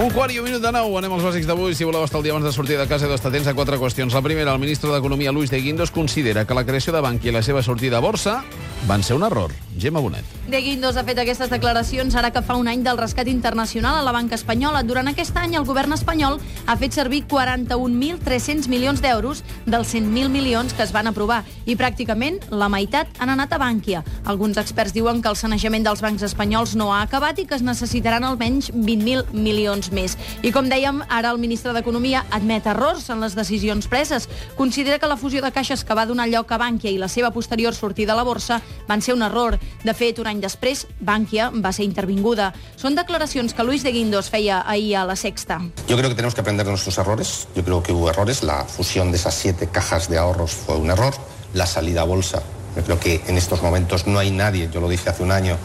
Un quart i un minut de nou. Anem als bàsics d'avui. Si voleu estar el dia abans de sortir de casa, heu d'estar atents a quatre qüestions. La primera, el ministre d'Economia, Luis de Guindos, considera que la creació de Bankia i la seva sortida a borsa van ser un error. Gemma Bonet. De Guindos ha fet aquestes declaracions ara que fa un any del rescat internacional a la banca espanyola. Durant aquest any, el govern espanyol ha fet servir 41.300 milions d'euros dels 100.000 milions que es van aprovar i pràcticament la meitat han anat a Bànquia. Alguns experts diuen que el sanejament dels bancs espanyols no ha acabat i que es necessitaran almenys 20.000 milions més. I com dèiem, ara el ministre d'Economia admet errors en les decisions preses. Considera que la fusió de caixes que va donar lloc a Bànquia i la seva posterior sortida a la borsa van ser un error. De fet, un any després, Bànquia va ser intervinguda. Són declaracions que Luis de Guindos feia ahir a la Sexta. Yo creo que tenemos que aprender de nuestros errores. Yo creo que hubo errores. La fusión de esas siete cajas de ahorros fue un error. La salida a bolsa, yo creo que en estos momentos no hay nadie, yo lo dije hace un año,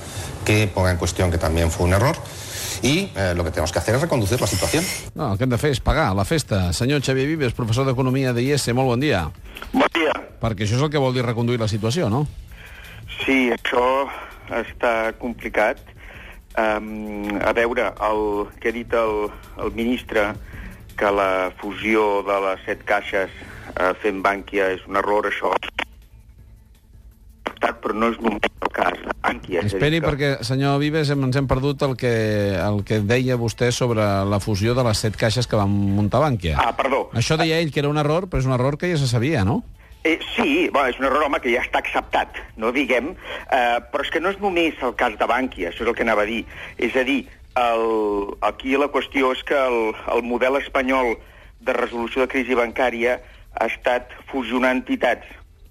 que ponga en cuestión que también fue un error. Y eh, lo que tenemos que hacer es reconducir la situación. No, el que hem de fer és pagar la festa. Senyor Xavier Vives, professor d'Economia de IES, molt bon dia. Bon dia. Perquè això és el que vol dir reconduir la situació, no? Sí, això està complicat. Um, a veure, el que ha dit el, el ministre que la fusió de les set caixes uh, fent Bànquia és un error, això però no és només el cas de Esperi, que- perquè, senyor Vives, hem, ens hem perdut el que, el que deia vostè sobre la fusió de les set caixes que van muntar Bànquia. Ah, perdó. Això deia ell que era un error, però és un error que ja se sabia, no? Eh, sí, bueno, és un error, home, que ja està acceptat, no diguem, eh, però és que no és només el cas de Bànquia, això és el que anava a dir. És a dir, el, aquí la qüestió és que el, el model espanyol de resolució de crisi bancària ha estat fusionar entitats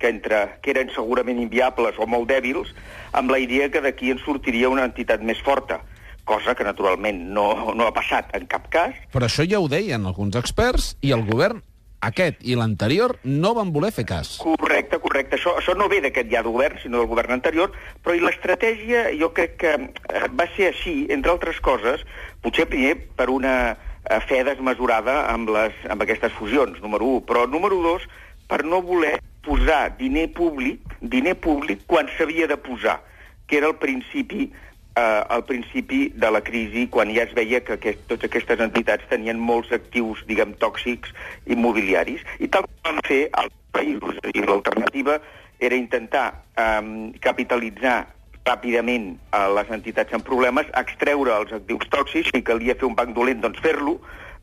que, entre, que eren segurament inviables o molt dèbils, amb la idea que d'aquí en sortiria una entitat més forta, cosa que naturalment no, no ha passat en cap cas, Però això ja ho deien alguns experts i el govern, aquest i l'anterior, no van voler fer cas. Correcte, correcte. Això, això no ve d'aquest ja govern, sinó del govern anterior, però i l'estratègia jo crec que eh, va ser així, entre altres coses, potser primer per una eh, fe desmesurada amb, les, amb aquestes fusions, número 1, però número 2, per no voler posar diner públic, diner públic quan s'havia de posar, que era el principi eh, al principi de la crisi, quan ja es veia que aquest, totes aquestes entitats tenien molts actius, diguem, tòxics immobiliaris. I tal com van fer als països. Dir, l'alternativa era intentar eh, capitalitzar ràpidament a les entitats amb problemes, extreure els actius tòxics, si calia fer un banc dolent, doncs fer-lo,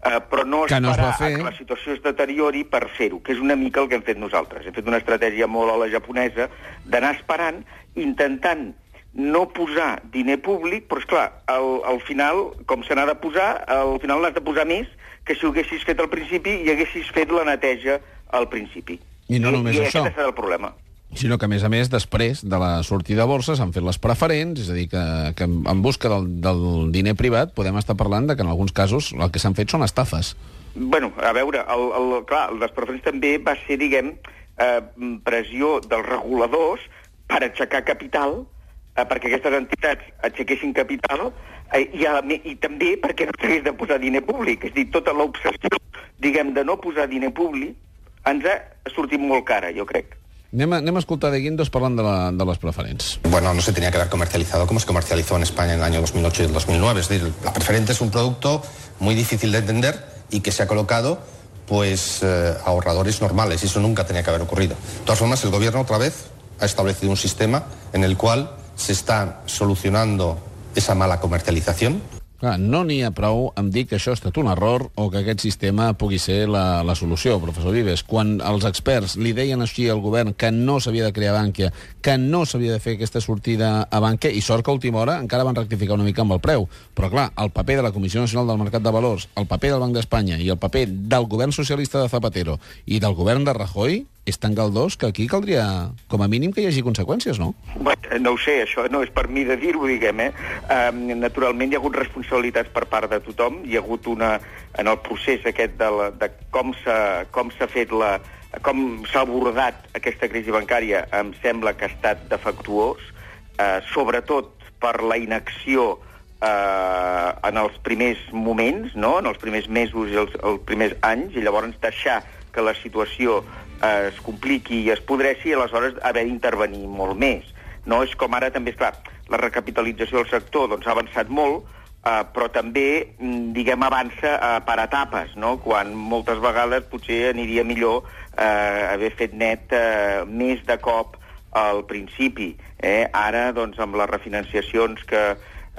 eh, però no Que no es esperar va fer. que la situació es deteriori per fer-ho, que és una mica el que hem fet nosaltres. Hem fet una estratègia molt a la japonesa d'anar esperant, intentant no posar diner públic, però, és clar, al, al final, com se n'ha de posar, al final n'has de posar més que si ho haguessis fet al principi i haguessis fet la neteja al principi. I no només I això. aquest és el problema. Sinó que, a més a més, després de la sortida a borsa s'han fet les preferents, és a dir, que, que en busca del, del diner privat podem estar parlant de que en alguns casos el que s'han fet són estafes. Bueno, a veure, el, el, clar, les preferents també va ser, diguem, eh, pressió dels reguladors per aixecar capital, eh, perquè aquestes entitats aixequessin capital, eh, i, a, i també perquè no s'hagués de posar diner públic. És a dir, tota l'obsessió, diguem, de no posar diner públic ens ha sortit molt cara, jo crec. Anem a, anem a escoltar de Guindos parlant de, la, de les preferents. Bueno, no se tenía que haber comercializado como se comercializó en España en el año 2008 y el 2009. Es decir, la preferente es un producto muy difícil de entender y que se ha colocado pues eh, ahorradores normales y eso nunca tenía que haber ocurrido. De todas formas, el gobierno otra vez ha establecido un sistema en el cual se está solucionando esa mala comercialización Clar, no n'hi ha prou amb dir que això ha estat un error o que aquest sistema pugui ser la, la solució, professor Vives. Quan els experts li deien així al govern que no s'havia de crear Bànquia, que no s'havia de fer aquesta sortida a Bànquia, i sort que a última hora encara van rectificar una mica amb el preu. Però, clar, el paper de la Comissió Nacional del Mercat de Valors, el paper del Banc d'Espanya i el paper del govern socialista de Zapatero i del govern de Rajoy és tan galdós que aquí caldria, com a mínim, que hi hagi conseqüències, no? No ho sé, això no és per mi de dir-ho, diguem, eh? Um, naturalment hi ha hagut responsabilitats per part de tothom, hi ha hagut una, en el procés aquest de, la, de com s'ha fet la com s'ha abordat aquesta crisi bancària, em sembla que ha estat defectuós, eh, sobretot per la inacció eh, en els primers moments, no? en els primers mesos i els, els primers anys, i llavors deixar que la situació es compliqui i es podressi i aleshores haver d'intervenir molt més. No és com ara també, clar, la recapitalització del sector doncs, ha avançat molt, eh, però també, mm, diguem, avança eh, per etapes, no? quan moltes vegades potser aniria millor eh, haver fet net eh, més de cop al principi. Eh? Ara, doncs, amb les refinanciacions que,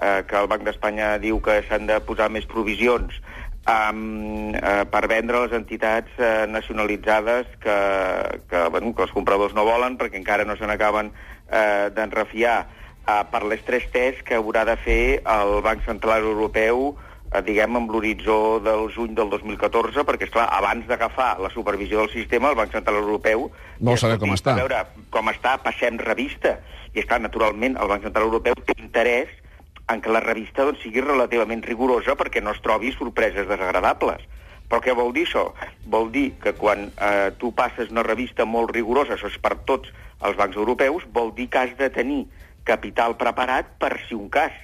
eh, que el Banc d'Espanya diu que s'han de posar més provisions, um, eh, per vendre les entitats eh, nacionalitzades que, que, bueno, que els compradors no volen perquè encara no se n'acaben eh, d'enrefiar eh, per l'estrès test que haurà de fer el Banc Central Europeu eh, diguem, amb l'horitzó del juny del 2014, perquè, és clar abans d'agafar la supervisió del sistema, el Banc Central Europeu... Vol saber com està. A veure com està, passem revista. I, esclar, naturalment, el Banc Central Europeu té interès en que la revista doncs, sigui relativament rigorosa perquè no es trobi sorpreses desagradables. Però què vol dir això? Vol dir que quan eh, tu passes una revista molt rigorosa, això és per tots els bancs europeus, vol dir que has de tenir capital preparat per si un cas.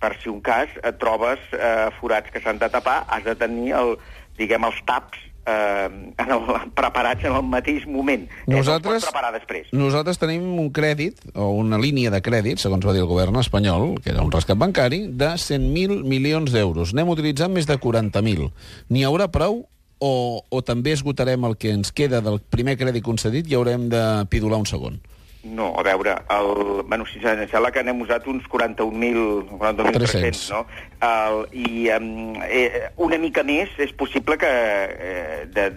Per si un cas et trobes eh, forats que s'han de tapar, has de tenir el, diguem, els taps eh, en el, preparats en el mateix moment. Nosaltres, eh, preparar després. nosaltres tenim un crèdit, o una línia de crèdit, segons va dir el govern espanyol, que era un rescat bancari, de 100.000 milions d'euros. N'hem utilitzat més de 40.000. N'hi haurà prou o, o també esgotarem el que ens queda del primer crèdit concedit i haurem de pidolar un segon? No, a veure, el, bueno, si em sembla que n'hem usat uns 41.000, 41.300, no? El, I um, eh, una mica més és possible que, eh, de,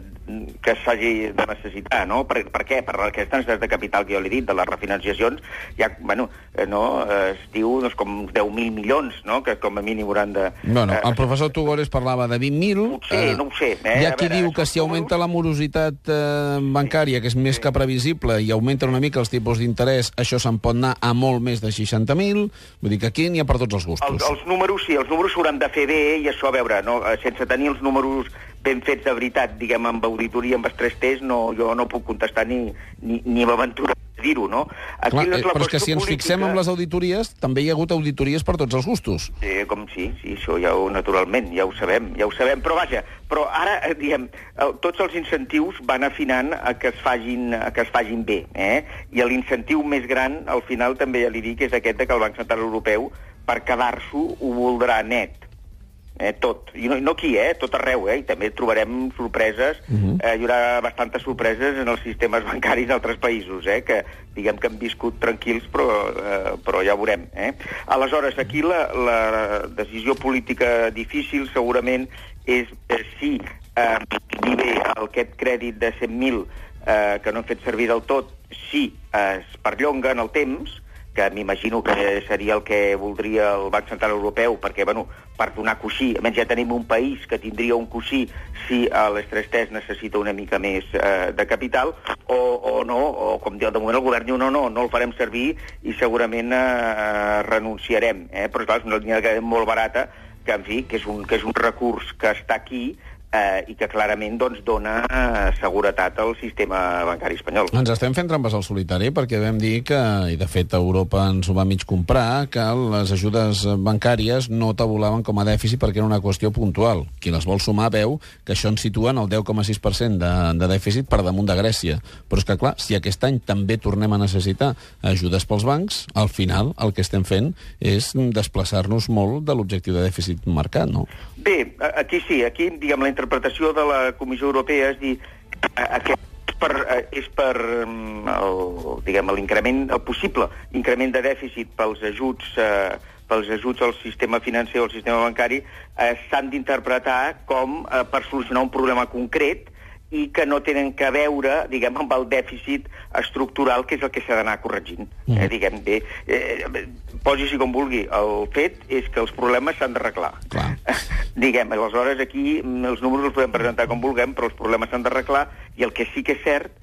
que s'hagi de necessitar, no? Per, per què? Per aquestes necessitats de capital que jo li he dit, de les refinanciacions, ja, bueno, eh, no, es diu doncs, com 10.000 milions, no?, que com a mínim hauran de... Bueno, eh, el professor Tugores parlava de 20.000... Potser, no ho sé. Eh? Hi ha qui veure, diu que si augmenta la morositat eh, bancària, que és més que previsible, i augmenten una mica els tipus d'interès, això se'n pot anar a molt més de 60.000. Vull dir que aquí n'hi ha per tots els gustos. Els, els números, sí, els números s'hauran de fer bé, i això, a veure, no, eh, sense tenir els números ben fets de veritat, diguem, amb auditoria, amb estrès test, no, jo no puc contestar ni, ni, ni m'aventuro a dir-ho, no? Aquí Clar, és eh, la però és que si ens política- fixem en les auditories, també hi ha hagut auditories per tots els gustos. Sí, com sí, sí, això ja ho, naturalment, ja ho sabem, ja ho sabem, però vaja, però ara, eh, diem, eh, tots els incentius van afinant a que es fagin, a que es fagin bé, eh? I l'incentiu més gran, al final, també ja li dic, és aquest de que el Banc Central Europeu, per quedar-s'ho, ho voldrà net. Eh, tot. I no, no aquí, eh? Tot arreu, eh? I també trobarem sorpreses, uh -huh. eh, hi haurà bastantes sorpreses en els sistemes bancaris d'altres països, eh? Que diguem que han viscut tranquils, però, eh, però ja ho veurem, eh? Aleshores, aquí la, la decisió política difícil segurament és eh, si eh, dir bé aquest crèdit de 100.000 eh, que no hem fet servir del tot, si eh, es perllonga en el temps, que m'imagino que seria el que voldria el Banc Central Europeu, perquè, bueno, per donar coixí, menys ja tenim un país que tindria un coixí si eh, l'estrès test necessita una mica més eh, de capital, o, o no, o com diu de moment el govern diu no, no, no el farem servir i segurament eh, renunciarem. Eh? Però, clar, és una línia molt barata, que, en fi, que és un, que és un recurs que està aquí, eh, i que clarament doncs, dona eh, seguretat al sistema bancari espanyol. Ens estem fent trampes al solitari perquè vam dir que, i de fet Europa ens ho va mig comprar, que les ajudes bancàries no tabulaven com a dèficit perquè era una qüestió puntual. Qui les vol sumar veu que això ens situa en el 10,6% de, de dèficit per damunt de Grècia. Però és que, clar, si aquest any també tornem a necessitar ajudes pels bancs, al final el que estem fent és desplaçar-nos molt de l'objectiu de dèficit marcat, no? Bé, aquí sí, aquí, diguem, la interpretació de la Comissió Europea és dir aquest per, és per mm, el, diguem, l'increment, el possible increment de dèficit pels ajuts eh, pels ajuts al sistema financer o al sistema bancari eh, s'han d'interpretar com eh, per solucionar un problema concret i que no tenen que veure, diguem, amb el dèficit estructural, que és el que s'ha d'anar corregint. Mm. Eh, diguem, bé, eh, posi-s'hi com vulgui. El fet és que els problemes s'han d'arreglar. Diguem, aleshores aquí mm, els números els podem presentar com vulguem, però els problemes s'han d'arreglar, i el que sí que és cert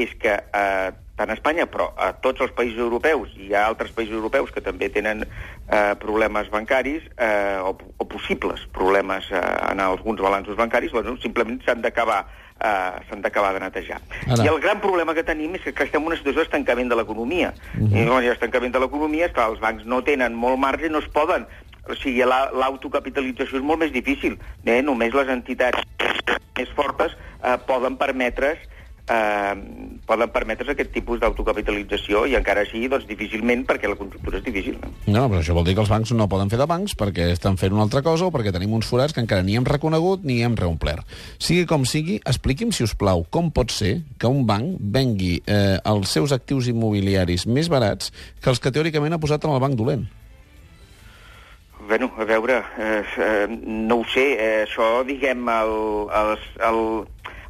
és que eh, tant a Espanya, però a tots els països europeus, i hi ha altres països europeus que també tenen eh, problemes bancaris, eh, o, o possibles problemes eh, en alguns balanços bancaris, doncs simplement s'han d'acabar eh, s'han d'acabar de netejar. Ara. I el gran problema que tenim és que estem en una situació d'estancament de l'economia. Uh -huh. I quan hi ha estancament de l'economia, és que els bancs no tenen molt marge i no es poden. O sigui, la- l'autocapitalització és molt més difícil. Eh? Només les entitats més fortes eh, poden permetre's eh, poden permetre's aquest tipus d'autocapitalització i encara així, doncs, difícilment, perquè la conjuntura és difícil. No? No, però això vol dir que els bancs no poden fer de bancs perquè estan fent una altra cosa o perquè tenim uns forats que encara ni hem reconegut ni hem reomplert. Sigui com sigui, expliqui'm, si us plau, com pot ser que un banc vengui eh, els seus actius immobiliaris més barats que els que teòricament ha posat en el banc dolent. Bueno, a veure, eh, eh, no ho sé, eh, això, diguem, el, el, el,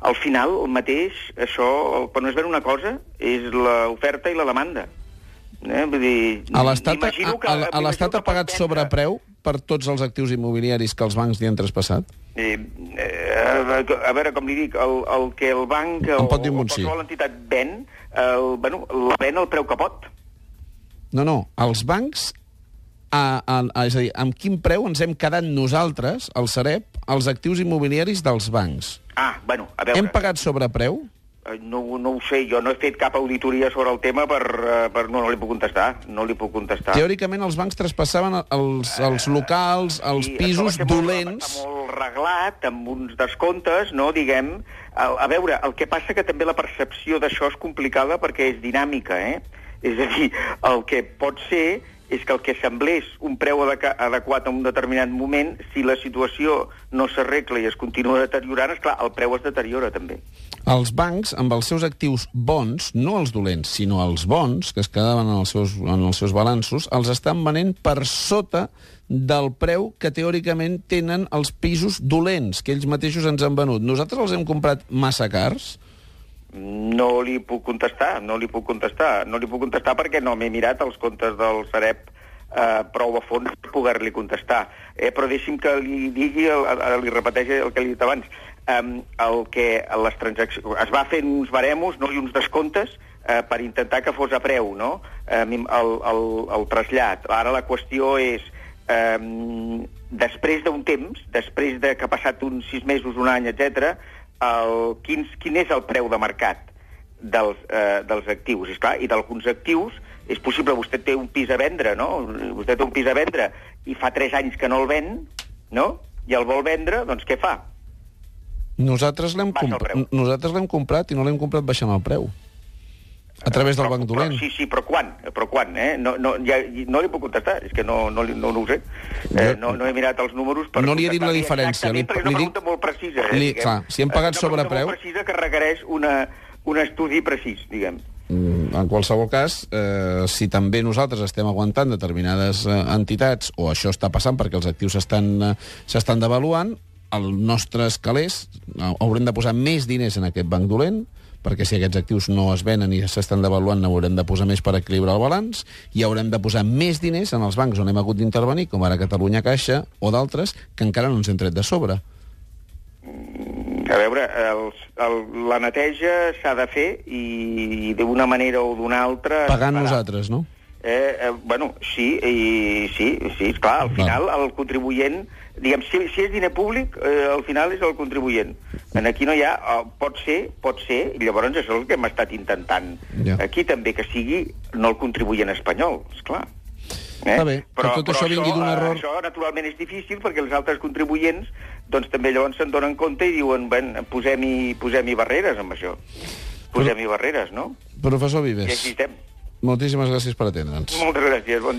al final, el mateix, això, no és veure una cosa, és l'oferta i la demanda. Eh? Vull dir, A l'Estat ha, a, l'Estat ha pagat sobrepreu per tots els actius immobiliaris que els bancs li han traspassat? Eh, eh, a veure, com li dic, el, el que el banc Em pot dir o bon sí. qualsevol entitat ven, el, bueno, la ven al preu que pot. No, no, els bancs... A, a, a, és a dir, amb quin preu ens hem quedat nosaltres, el Sareb, els actius immobiliaris dels bancs? Ah, bueno, a veure... Hem pagat sobrepreu? Eh, No, no ho sé, jo no he fet cap auditoria sobre el tema per... eh, per no, no li puc contestar, no li puc contestar. Teòricament els bancs traspassaven els, els locals, els I pisos dolents... Molt, molt reglat, amb uns descomptes, no, diguem... A, a veure, el que passa que també la percepció d'això és complicada perquè és dinàmica, eh? És a dir, el que pot ser és que el que semblés un preu adequat en un determinat moment, si la situació no s'arregla i es continua deteriorant, esclar, el preu es deteriora també. Els bancs, amb els seus actius bons, no els dolents, sinó els bons, que es quedaven en els seus, en els seus balanços, els estan venent per sota del preu que teòricament tenen els pisos dolents, que ells mateixos ens han venut. Nosaltres els hem comprat massa cars? No li puc contestar, no li puc contestar. No li puc contestar perquè no m'he mirat els comptes del Sareb eh, prou a fons per poder-li contestar. Eh, però deixi'm que li digui, el, el, li repeteixi el que li he dit abans. Um, el que les transaccions... Es va fent uns baremos no, i uns descomptes eh, per intentar que fos a preu, no? Eh, el, el, el trasllat. Ara la qüestió és... Um, després d'un temps, després de que ha passat uns sis mesos, un any, etc, el, quin, quin és el preu de mercat dels, eh, dels actius? És clar, i d'alguns actius és possible, vostè té un pis a vendre, no? Vostè té un pis a vendre i fa 3 anys que no el ven, no? I el vol vendre, doncs què fa? Nosaltres l'hem comp nosaltres comprat i no l'hem comprat baixant el preu. A través del Però- banc dolent. Però, sí, sí, però quan? Però quan, eh? No, no, ja, no li puc contestar, és que no, no, li- no, no ho sé. Eh, no, no he mirat els números per No li he dit la diferència, li- perquè és una li dic- pregunta molt precisa, eh? li- diguem. clar, si hem pagat una pregunta sobrepreu- molt precisa que requereix una, un estudi precís, diguem. Mm, En qualsevol cas, eh, si també nosaltres estem aguantant determinades eh, entitats, o això està passant perquè els actius s'estan eh, devaluant, els nostres calés eh, haurem de posar més diners en aquest banc dolent, perquè si aquests actius no es venen i s'estan devaluant, n'haurem de posar més per equilibrar el balanç, i haurem de posar més diners en els bancs on hem hagut d'intervenir, com ara Catalunya Caixa o d'altres, que encara no ens hem tret de sobre. A veure, els, el, la neteja s'ha de fer i, i d'una manera o d'una altra... Pagant nosaltres, no? Eh, eh, bueno, sí, i, sí, sí, esclar, al final el contribuent, diguem, si, si és diner públic, eh, al final és el contribuent. En aquí no hi ha, eh, pot ser, pot ser, i llavors això és el que hem estat intentant. Ja. Aquí també que sigui no el contribuent espanyol, esclar. Eh? Està bé, que tot això vingui d'un eh, error. Això naturalment és difícil perquè els altres contribuents doncs també llavors se'n donen compte i diuen, ben, posem-hi posem barreres amb això. Posem-hi barreres, no? Professor I Vives, aquí estem. moltíssimes gràcies per atendre'ns. Moltes gràcies, bon dia.